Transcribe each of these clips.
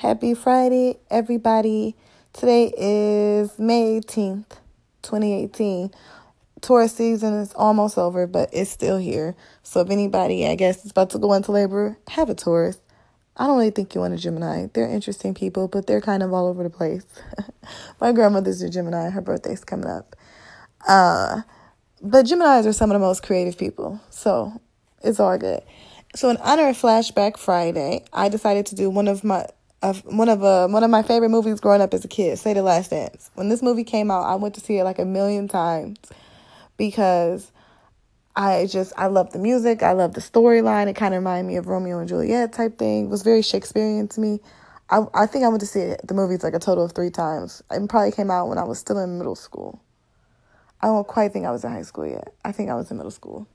Happy Friday, everybody. Today is May 18th, 2018. Taurus season is almost over, but it's still here. So if anybody, I guess, is about to go into labor, have a Taurus. I don't really think you want a Gemini. They're interesting people, but they're kind of all over the place. My grandmother's a Gemini. Her birthday's coming up. Uh, but Geminis are some of the most creative people. So it's all good. So in honor of Flashback Friday, I decided to do one of my of one of uh, one of my favorite movies growing up as a kid, Save the Last Dance. When this movie came out, I went to see it like a million times because I just I love the music, I love the storyline. It kind of reminded me of Romeo and Juliet type thing. It was very Shakespearean to me. I I think I went to see it, the movies like a total of three times. It probably came out when I was still in middle school. I don't quite think I was in high school yet. I think I was in middle school.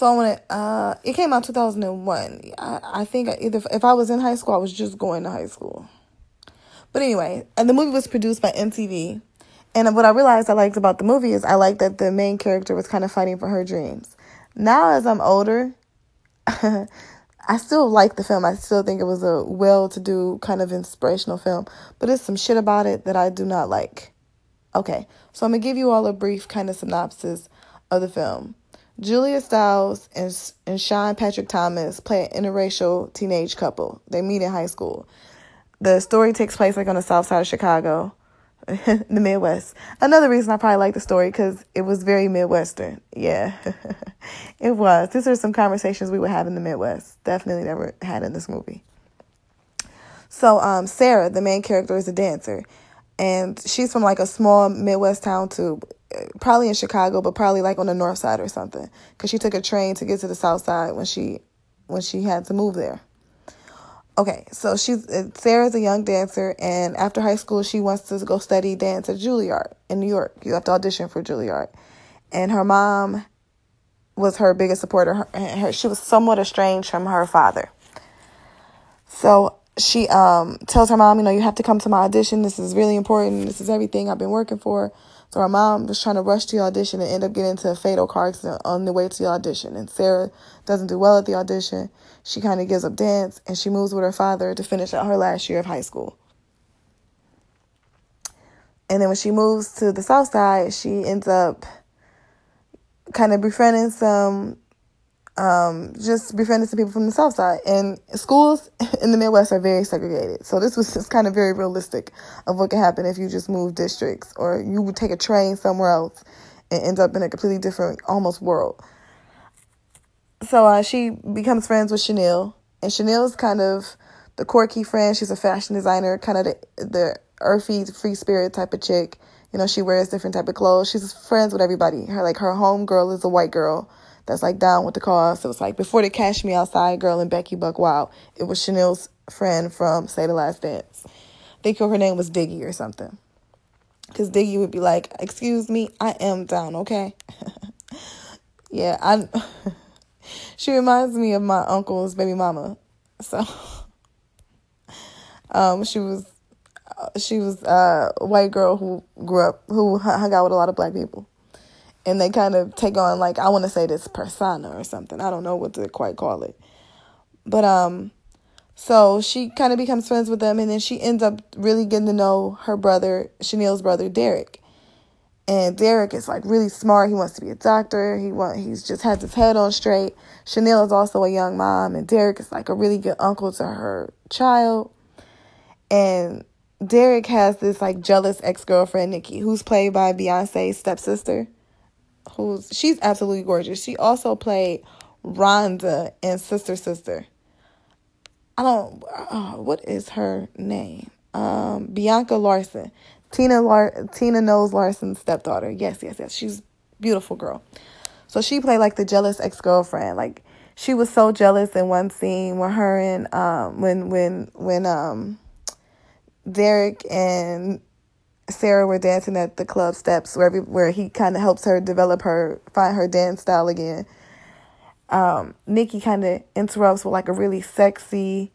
So I went. Uh, it came out two thousand and one. I I think either if I was in high school, I was just going to high school. But anyway, and the movie was produced by MTV. And what I realized I liked about the movie is I liked that the main character was kind of fighting for her dreams. Now, as I'm older, I still like the film. I still think it was a well to do, kind of inspirational film. But there's some shit about it that I do not like. Okay, so I'm to give you all a brief kind of synopsis of the film. Julia Stiles and, and Sean Patrick Thomas play an interracial teenage couple. They meet in high school. The story takes place like on the south side of Chicago, the Midwest. Another reason I probably like the story because it was very Midwestern. Yeah, it was. These are some conversations we would have in the Midwest. Definitely never had in this movie. So, um, Sarah, the main character, is a dancer, and she's from like a small Midwest town too probably in Chicago, but probably like on the north side or something, because she took a train to get to the south side when she when she had to move there. Okay, so she's Sarah's a young dancer, and after high school, she wants to go study dance at Juilliard in New York. You have to audition for Juilliard, and her mom was her biggest supporter. Her, her, she was somewhat estranged from her father. So she um tells her mom, you know, you have to come to my audition. This is really important. This is everything I've been working for. So our mom was trying to rush to the audition and end up getting into a fatal car accident on the way to the audition. And Sarah doesn't do well at the audition. She kind of gives up dance and she moves with her father to finish out her last year of high school. And then when she moves to the south side, she ends up kind of befriending some um, just befriending some people from the South Side. And schools in the Midwest are very segregated. So this was just kind of very realistic of what could happen if you just move districts or you would take a train somewhere else and end up in a completely different, almost world. So uh, she becomes friends with Chanel. And Chanel is kind of the quirky friend. She's a fashion designer, kind of the, the earthy, free spirit type of chick. You know, she wears different type of clothes. She's friends with everybody. Her like her home girl is a white girl that's like down with the cause. It was like before the Cash Me Outside girl and Becky Buck Wow, it was Chanel's friend from Save the Last Dance. I think her name was Diggy or something. Because Diggy would be like, Excuse me, I am down, okay? yeah, I. she reminds me of my uncle's baby mama. So, um, she was. She was uh, a white girl who grew up, who hung out with a lot of black people and they kind of take on like I want to say this persona or something. I don't know what to quite call it. But um so she kind of becomes friends with them and then she ends up really getting to know her brother, Chanel's brother Derek. And Derek is like really smart. He wants to be a doctor. He want he's just has his head on straight. Chanel is also a young mom and Derek is like a really good uncle to her child. And Derek has this like jealous ex-girlfriend Nikki who's played by Beyonce's stepsister who's she's absolutely gorgeous. She also played Rhonda in Sister Sister. I don't uh, what is her name? Um, Bianca Lawson. Tina Lar- Tina Knowles Lawson's stepdaughter. Yes, yes, yes. She's beautiful girl. So she played like the jealous ex-girlfriend. Like she was so jealous in one scene when her and um when when when um Derek and Sarah were dancing at the club steps where where he kind of helps her develop her find her dance style again. Um, Nikki kind of interrupts with like a really sexy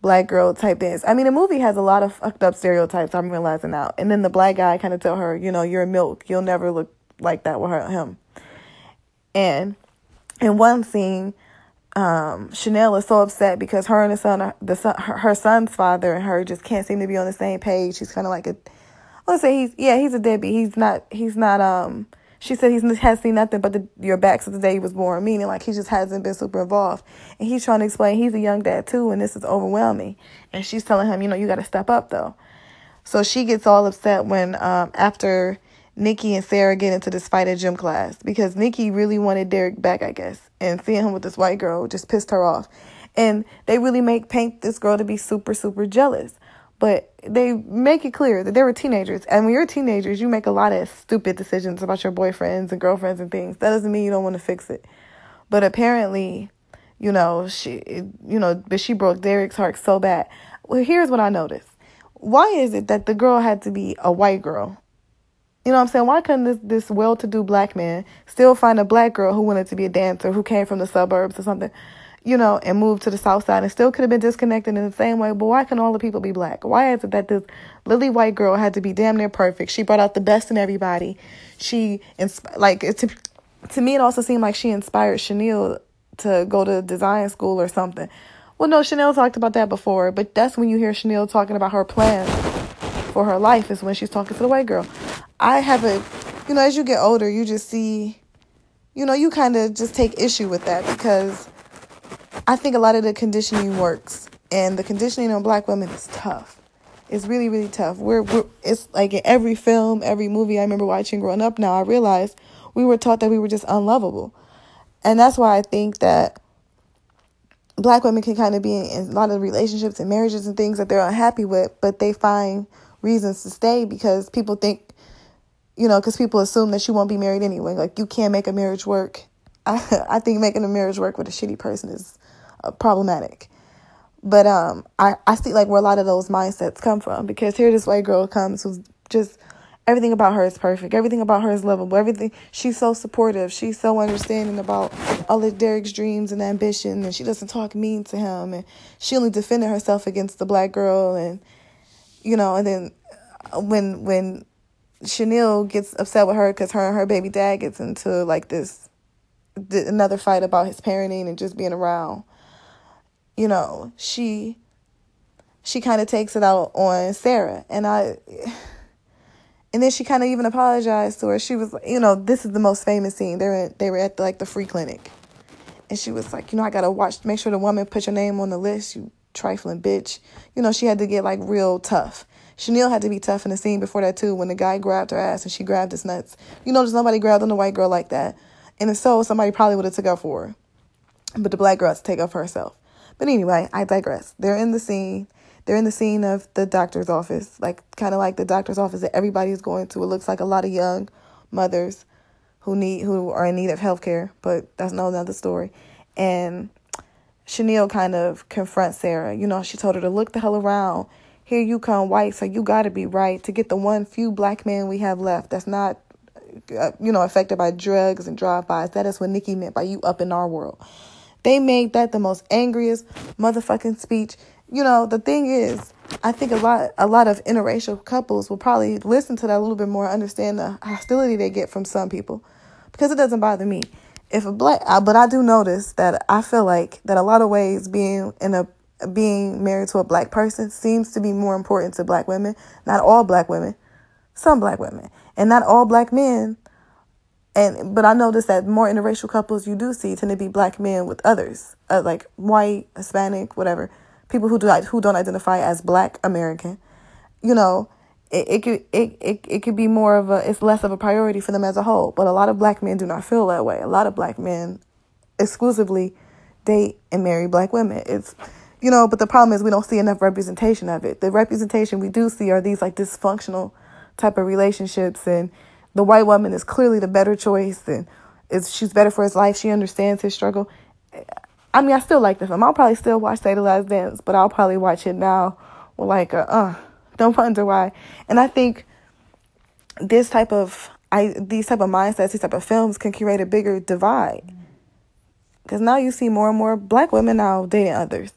black girl type dance. I mean, the movie has a lot of fucked up stereotypes. I'm realizing now. And then the black guy kind of tell her, you know, you're a milk. You'll never look like that with her, him. And in one scene, um, Chanel is so upset because her and the son, the son, her, her son's father and her just can't seem to be on the same page. She's kind of like a, let's say he's yeah he's a deadbeat. He's not he's not um. She said he has seen nothing but the, your back since the day he was born, meaning like he just hasn't been super involved. And he's trying to explain he's a young dad too, and this is overwhelming. And she's telling him, you know, you got to step up though. So she gets all upset when um, after Nikki and Sarah get into this fight at gym class because Nikki really wanted Derek back, I guess, and seeing him with this white girl just pissed her off. And they really make paint this girl to be super, super jealous. But they make it clear that they were teenagers. And when you're teenagers, you make a lot of stupid decisions about your boyfriends and girlfriends and things. That doesn't mean you don't want to fix it. But apparently, you know, she, you know, but she broke Derek's heart so bad. Well, here's what I noticed. Why is it that the girl had to be a white girl? You know what I'm saying? Why couldn't this, this well to do black man still find a black girl who wanted to be a dancer, who came from the suburbs or something, you know, and moved to the south side and still could have been disconnected in the same way? But why can all the people be black? Why is it that this lily white girl had to be damn near perfect? She brought out the best in everybody. She, insp- like, to, to me, it also seemed like she inspired Chanel to go to design school or something. Well, no, Chanel talked about that before, but that's when you hear Chanel talking about her plans for her life is when she's talking to the white girl. I have a, you know, as you get older, you just see, you know, you kind of just take issue with that because I think a lot of the conditioning works, and the conditioning on black women is tough. It's really, really tough. We're, we're it's like in every film, every movie I remember watching growing up. Now I realize we were taught that we were just unlovable, and that's why I think that black women can kind of be in a lot of relationships and marriages and things that they're unhappy with, but they find reasons to stay because people think you know, because people assume that you won't be married anyway. Like you can't make a marriage work. I, I think making a marriage work with a shitty person is uh, problematic. But um, I, I see like where a lot of those mindsets come from because here this white girl comes who's just everything about her is perfect. Everything about her is lovable. Everything she's so supportive. She's so understanding about all of Derek's dreams and ambition, and she doesn't talk mean to him, and she only defended herself against the black girl, and you know, and then when when Chanel gets upset with her because her and her baby dad gets into like this another fight about his parenting and just being around. You know, she she kind of takes it out on Sarah, and I. And then she kind of even apologized to her. She was, you know, this is the most famous scene. They're in, they were at the, like the free clinic, and she was like, you know, I gotta watch, make sure the woman put your name on the list. You trifling bitch. You know, she had to get like real tough. Chanel had to be tough in the scene before that too when the guy grabbed her ass and she grabbed his nuts. You notice nobody grabbed on the white girl like that. And if so, somebody probably would have took up for her. But the black girl has to take up for herself. But anyway, I digress. They're in the scene. They're in the scene of the doctor's office, like kind of like the doctor's office that everybody's going to. It looks like a lot of young mothers who need who are in need of health care, but that's no another story. And Chanel kind of confronts Sarah. You know, she told her to look the hell around here you come white, so you got to be right to get the one few black men we have left that's not, Uh, you know, affected by drugs and drive-bys. That is what Nikki meant by you up in our world. They made that the most angriest motherfucking speech. You know, the thing is, I think a lot a lot of interracial couples will probably listen to that a little bit more, understand the hostility they get from some people, because it doesn't bother me. If a black, but I do notice that I feel like that a lot of ways being in a being married to a black person seems to be more important to black women. Not all black women, some black women, and not all black men. And but I noticed that more interracial couples you do see tend to be black men with others, uh, like white, Hispanic, whatever, people who do who don't identify as Black American. You know, it, it could it, it it could be more of a it's less of a priority for them as a whole. But a lot of black men do not feel that way. A lot of black men exclusively date and marry black women. It's you know, but the problem is we don't see enough representation of it. The representation we do see are these like dysfunctional type of relationships, and the white woman is clearly the better choice, and is she's better for his life. She understands his struggle. I mean, I still like the film. I'll probably still watch Save the Last Dance, but I'll probably watch it now with like a uh. Don't wonder why. And I think this type of I these type of mindsets, these type of films can create a bigger divide. Because now you see more and more black women now dating others.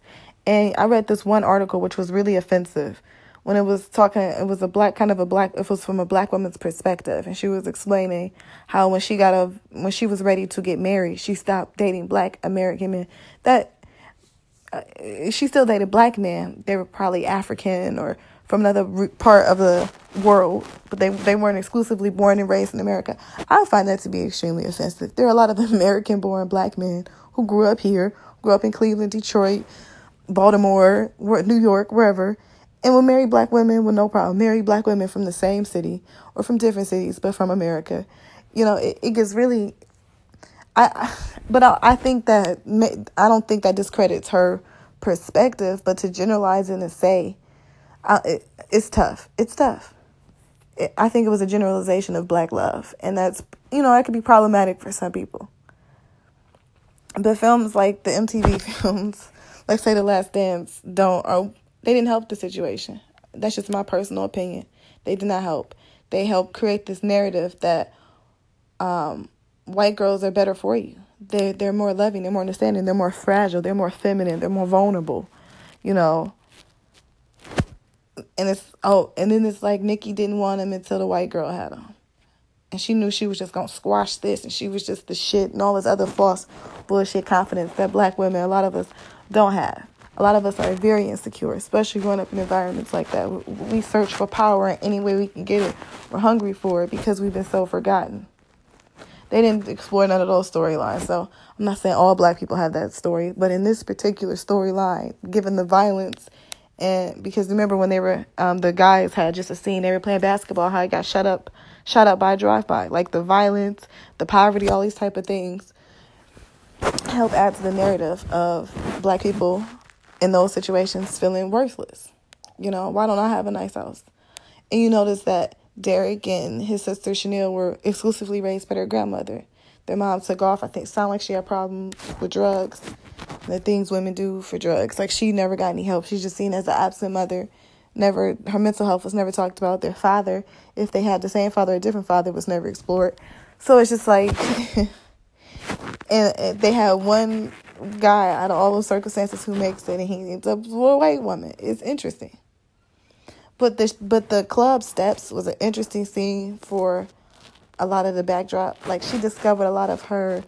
And I read this one article which was really offensive, when it was talking it was a black kind of a black it was from a black woman's perspective. And she was explaining how when she got a when she was ready to get married she stopped dating black american men. That uh, she still dated black men. They were probably african or from another part of the world but they they weren't exclusively born and raised in america. I find that to be extremely offensive. There are a lot of american born black men who grew up here grew up in cleveland detroit baltimore new york wherever and will marry black women with no problem. Marry black women from the same city or from different cities, but from America. You know, it, it gets really. I, but I, I think that I don't think that discredits her perspective, but to generalize and to say, I, it, it's tough. It's tough. It, I think it was a generalization of black love, and that's you know that could be problematic for some people. But films like the MTV films, like Save The Last Dance, don't are they didn't help the situation. That's just my personal opinion. They did not help. They helped create this narrative that um, white girls are better for you. They're they're more loving, they're more understanding, they're more fragile, they're more feminine, they're more vulnerable, you know. And it's oh, and then it's like Nikki didn't want him until the white girl had him. And she knew she was just gonna squash this and she was just the shit and all this other false bullshit confidence that black women, a lot of us, don't have a lot of us are very insecure, especially growing up in environments like that. We search for power in any way we can get it. We're hungry for it because we've been so forgotten. They didn't explore none of those storylines, so I'm not saying all black people have that story, but in this particular storyline, given the violence, and because remember when they were, um, the guys had just a scene, they were playing basketball, how he got shut up, shot up by a drive-by, like the violence, the poverty, all these type of things help add to the narrative of black people in those situations feeling worthless. You know, why don't I have a nice house? And you notice that Derek and his sister Chanel were exclusively raised by their grandmother. Their mom took off. I think sound like she had problems with drugs, the things women do for drugs. Like she never got any help. She's just seen as an absent mother. Never her mental health was never talked about. Their father, if they had the same father or a different father, was never explored. So it's just like, and they had one guy out of all those circumstances who makes it, and he ends up with a white woman. It's interesting. But the but the club steps was an interesting scene for a lot of the backdrop. Like she discovered a lot of her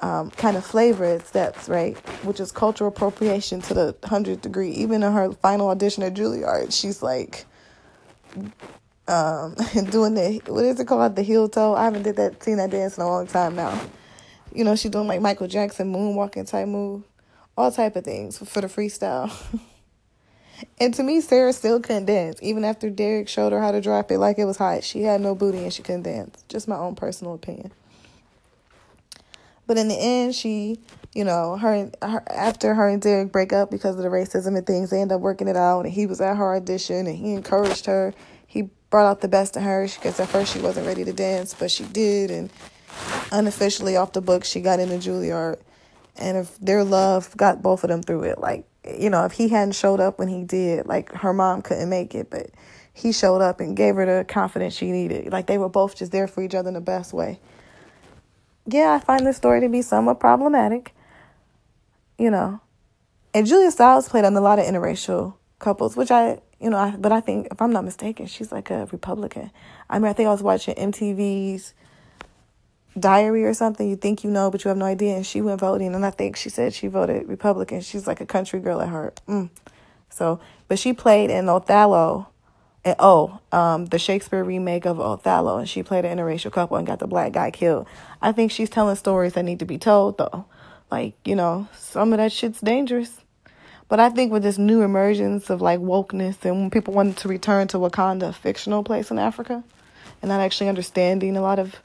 um, kind of flavor at steps, right? Which is cultural appropriation to the hundredth degree. Even in her final audition at Juilliard, she's like um, doing the what is it called the heel toe. I haven't did that seen that dance in a long time now. You know, she's doing like Michael Jackson moonwalking type move, all type of things for the freestyle. and to me, Sarah still couldn't dance, even after Derek showed her how to drop it like it was hot. She had no booty and she couldn't dance. Just my own personal opinion. But in the end, she, you know, her, her after her and Derek break up because of the racism and things, they end up working it out. And he was at her audition and he encouraged her. He brought out the best in her because at first she wasn't ready to dance, but she did. And unofficially off the book, she got into Juilliard. And if their love got both of them through it, like, you know, if he hadn't showed up when he did, like her mom couldn't make it, but he showed up and gave her the confidence she needed. Like they were both just there for each other in the best way. Yeah, I find this story to be somewhat problematic. You know. And Julia Stiles played on a lot of interracial couples, which I, you know, I, but I think, if I'm not mistaken, she's like a Republican. I mean, I think I was watching MTV's diary or something you think you know but you have no idea and she went voting and i think she said she voted republican. She's like a country girl at heart. Mm. so but she played in othello and oh um the shakespeare remake of othello and she played an interracial couple and got the black guy killed. I think she's telling stories that need to be told though. Like you know some of that shit's dangerous. But i think with this new emergence of like wokeness and when people wanted to return to wakanda a fictional place in africa and not actually understanding a lot of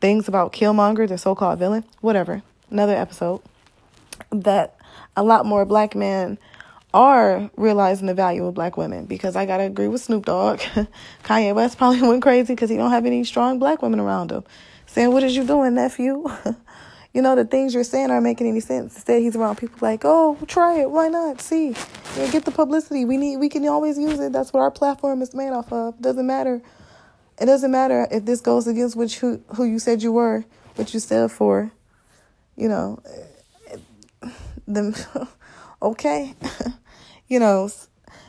things about Killmonger, the so called villain, whatever, another episode, that a lot more black men are realizing the value of black women because I gotta agree with Snoop Dogg. Kanye West probably went crazy because he don't have any strong black women around him. Saying, what is you doing, nephew? you know, the things you're saying aren't making any sense. Instead, he's around people like, oh, try it. Why not? See, yeah, get the publicity. We need, we can always use it. That's what our platform is made off of. Doesn't matter it doesn't matter if this goes against which who who you said you were, what you stood for. You know, the okay, you know,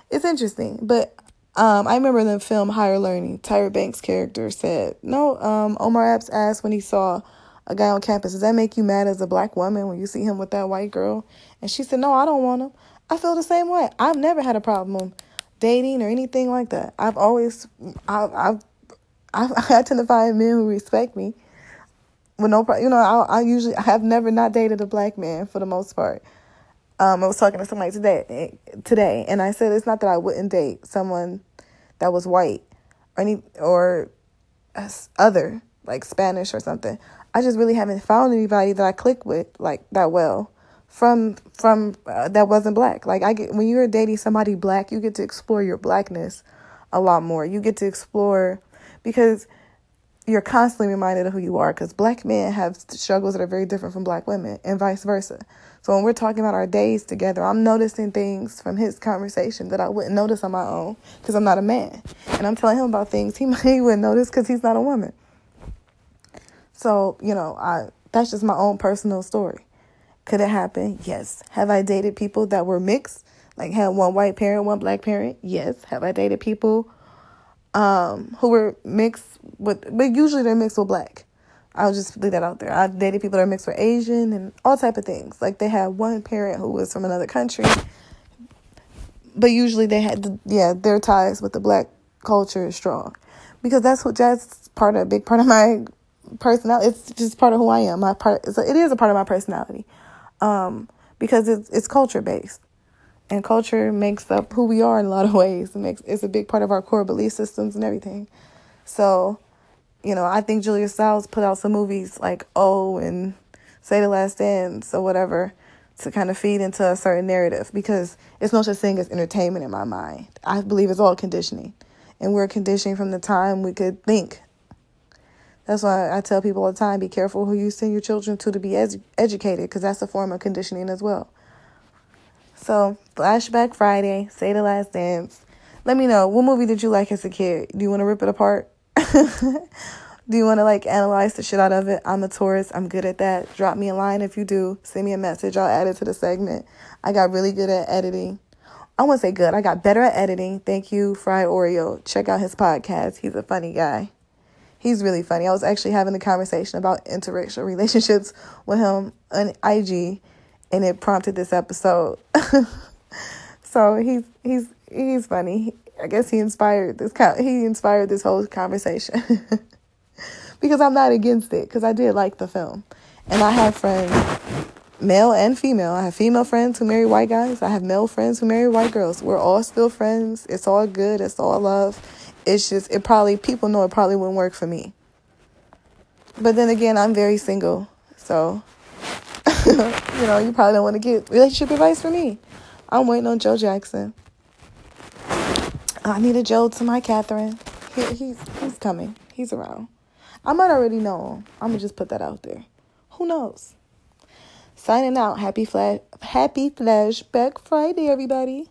it's interesting. But um, I remember in the film Higher Learning, Tyra Banks' character said, "No, um, Omar Epps asked when he saw a guy on campus, does that make you mad as a black woman when you see him with that white girl?" And she said, "No, I don't want him. I feel the same way. I've never had a problem dating or anything like that. I've always, I've, I've, I've identified men who respect me." With no, you know, I, I usually I have never not dated a black man for the most part. Um, I was talking to somebody today, today, and I said it's not that I wouldn't date someone that was white or any or other like Spanish or something. I just really haven't found anybody that I click with like that well from from uh, that wasn't black. Like I get when you're dating somebody black, you get to explore your blackness a lot more. You get to explore because you're constantly reminded of who you are because black men have struggles that are very different from black women and vice versa. So when we're talking about our days together, I'm noticing things from his conversation that I wouldn't notice on my own because I'm not a man. And I'm telling him about things he, he wouldn't notice because he's not a woman. So, you know, I that's just my own personal story. Could it happen? Yes. Have I dated people that were mixed? Like had one white parent, one black parent? Yes. Have I dated people um, who were mixed with, but usually they're mixed with black. I'll just leave that out there. I've dated people that are mixed with Asian and all type of things. Like they had one parent who was from another country, but usually they had, the, yeah, their ties with the black culture is strong, because that's what that's part of a big part of my personality. It's just part of who I am. My part, a, it is a part of my personality, um, because it's it's culture based and culture makes up who we are in a lot of ways. It makes it's a big part of our core belief systems and everything. So, you know, I think Julia Stiles put out some movies like Oh and Save the Last Dance or whatever to kind of feed into a certain narrative because it's no such thing as entertainment in my mind. I believe it's all conditioning. And we're conditioning from the time we could think. That's why I tell people all the time be careful who you send your children to to be edu- educated because that's a form of conditioning as well. So, Flashback Friday, Save the Last Dance. Let me know what movie did you like as a kid? Do you want to rip it apart? do you want to like analyze the shit out of it? I'm a tourist. I'm good at that. Drop me a line if you do. Send me a message. I'll add it to the segment. I got really good at editing. I won't say good. I got better at editing. Thank you, Fry Oreo. Check out his podcast. He's a funny guy. He's really funny. I was actually having a conversation about interracial relationships with him on IG and it prompted this episode. so he's he's he's funny. I guess he inspired this he inspired this whole conversation because I'm not against it because I did like the film, and I have friends, male and female. I have female friends who marry white guys. I have male friends who marry white girls. We're all still friends. It's all good. It's all love. It's just it probably people know it probably wouldn't work for me. But then again, I'm very single, so you know, you probably don't want to get relationship advice from me. I'm waiting on Joe Jackson. I need a Joe to my Katherine. He, he's he's coming. He's around. I might already know him. I'm gonna just put that out there. Who knows? Signing out. Happy flash. Happy flashback Friday, everybody.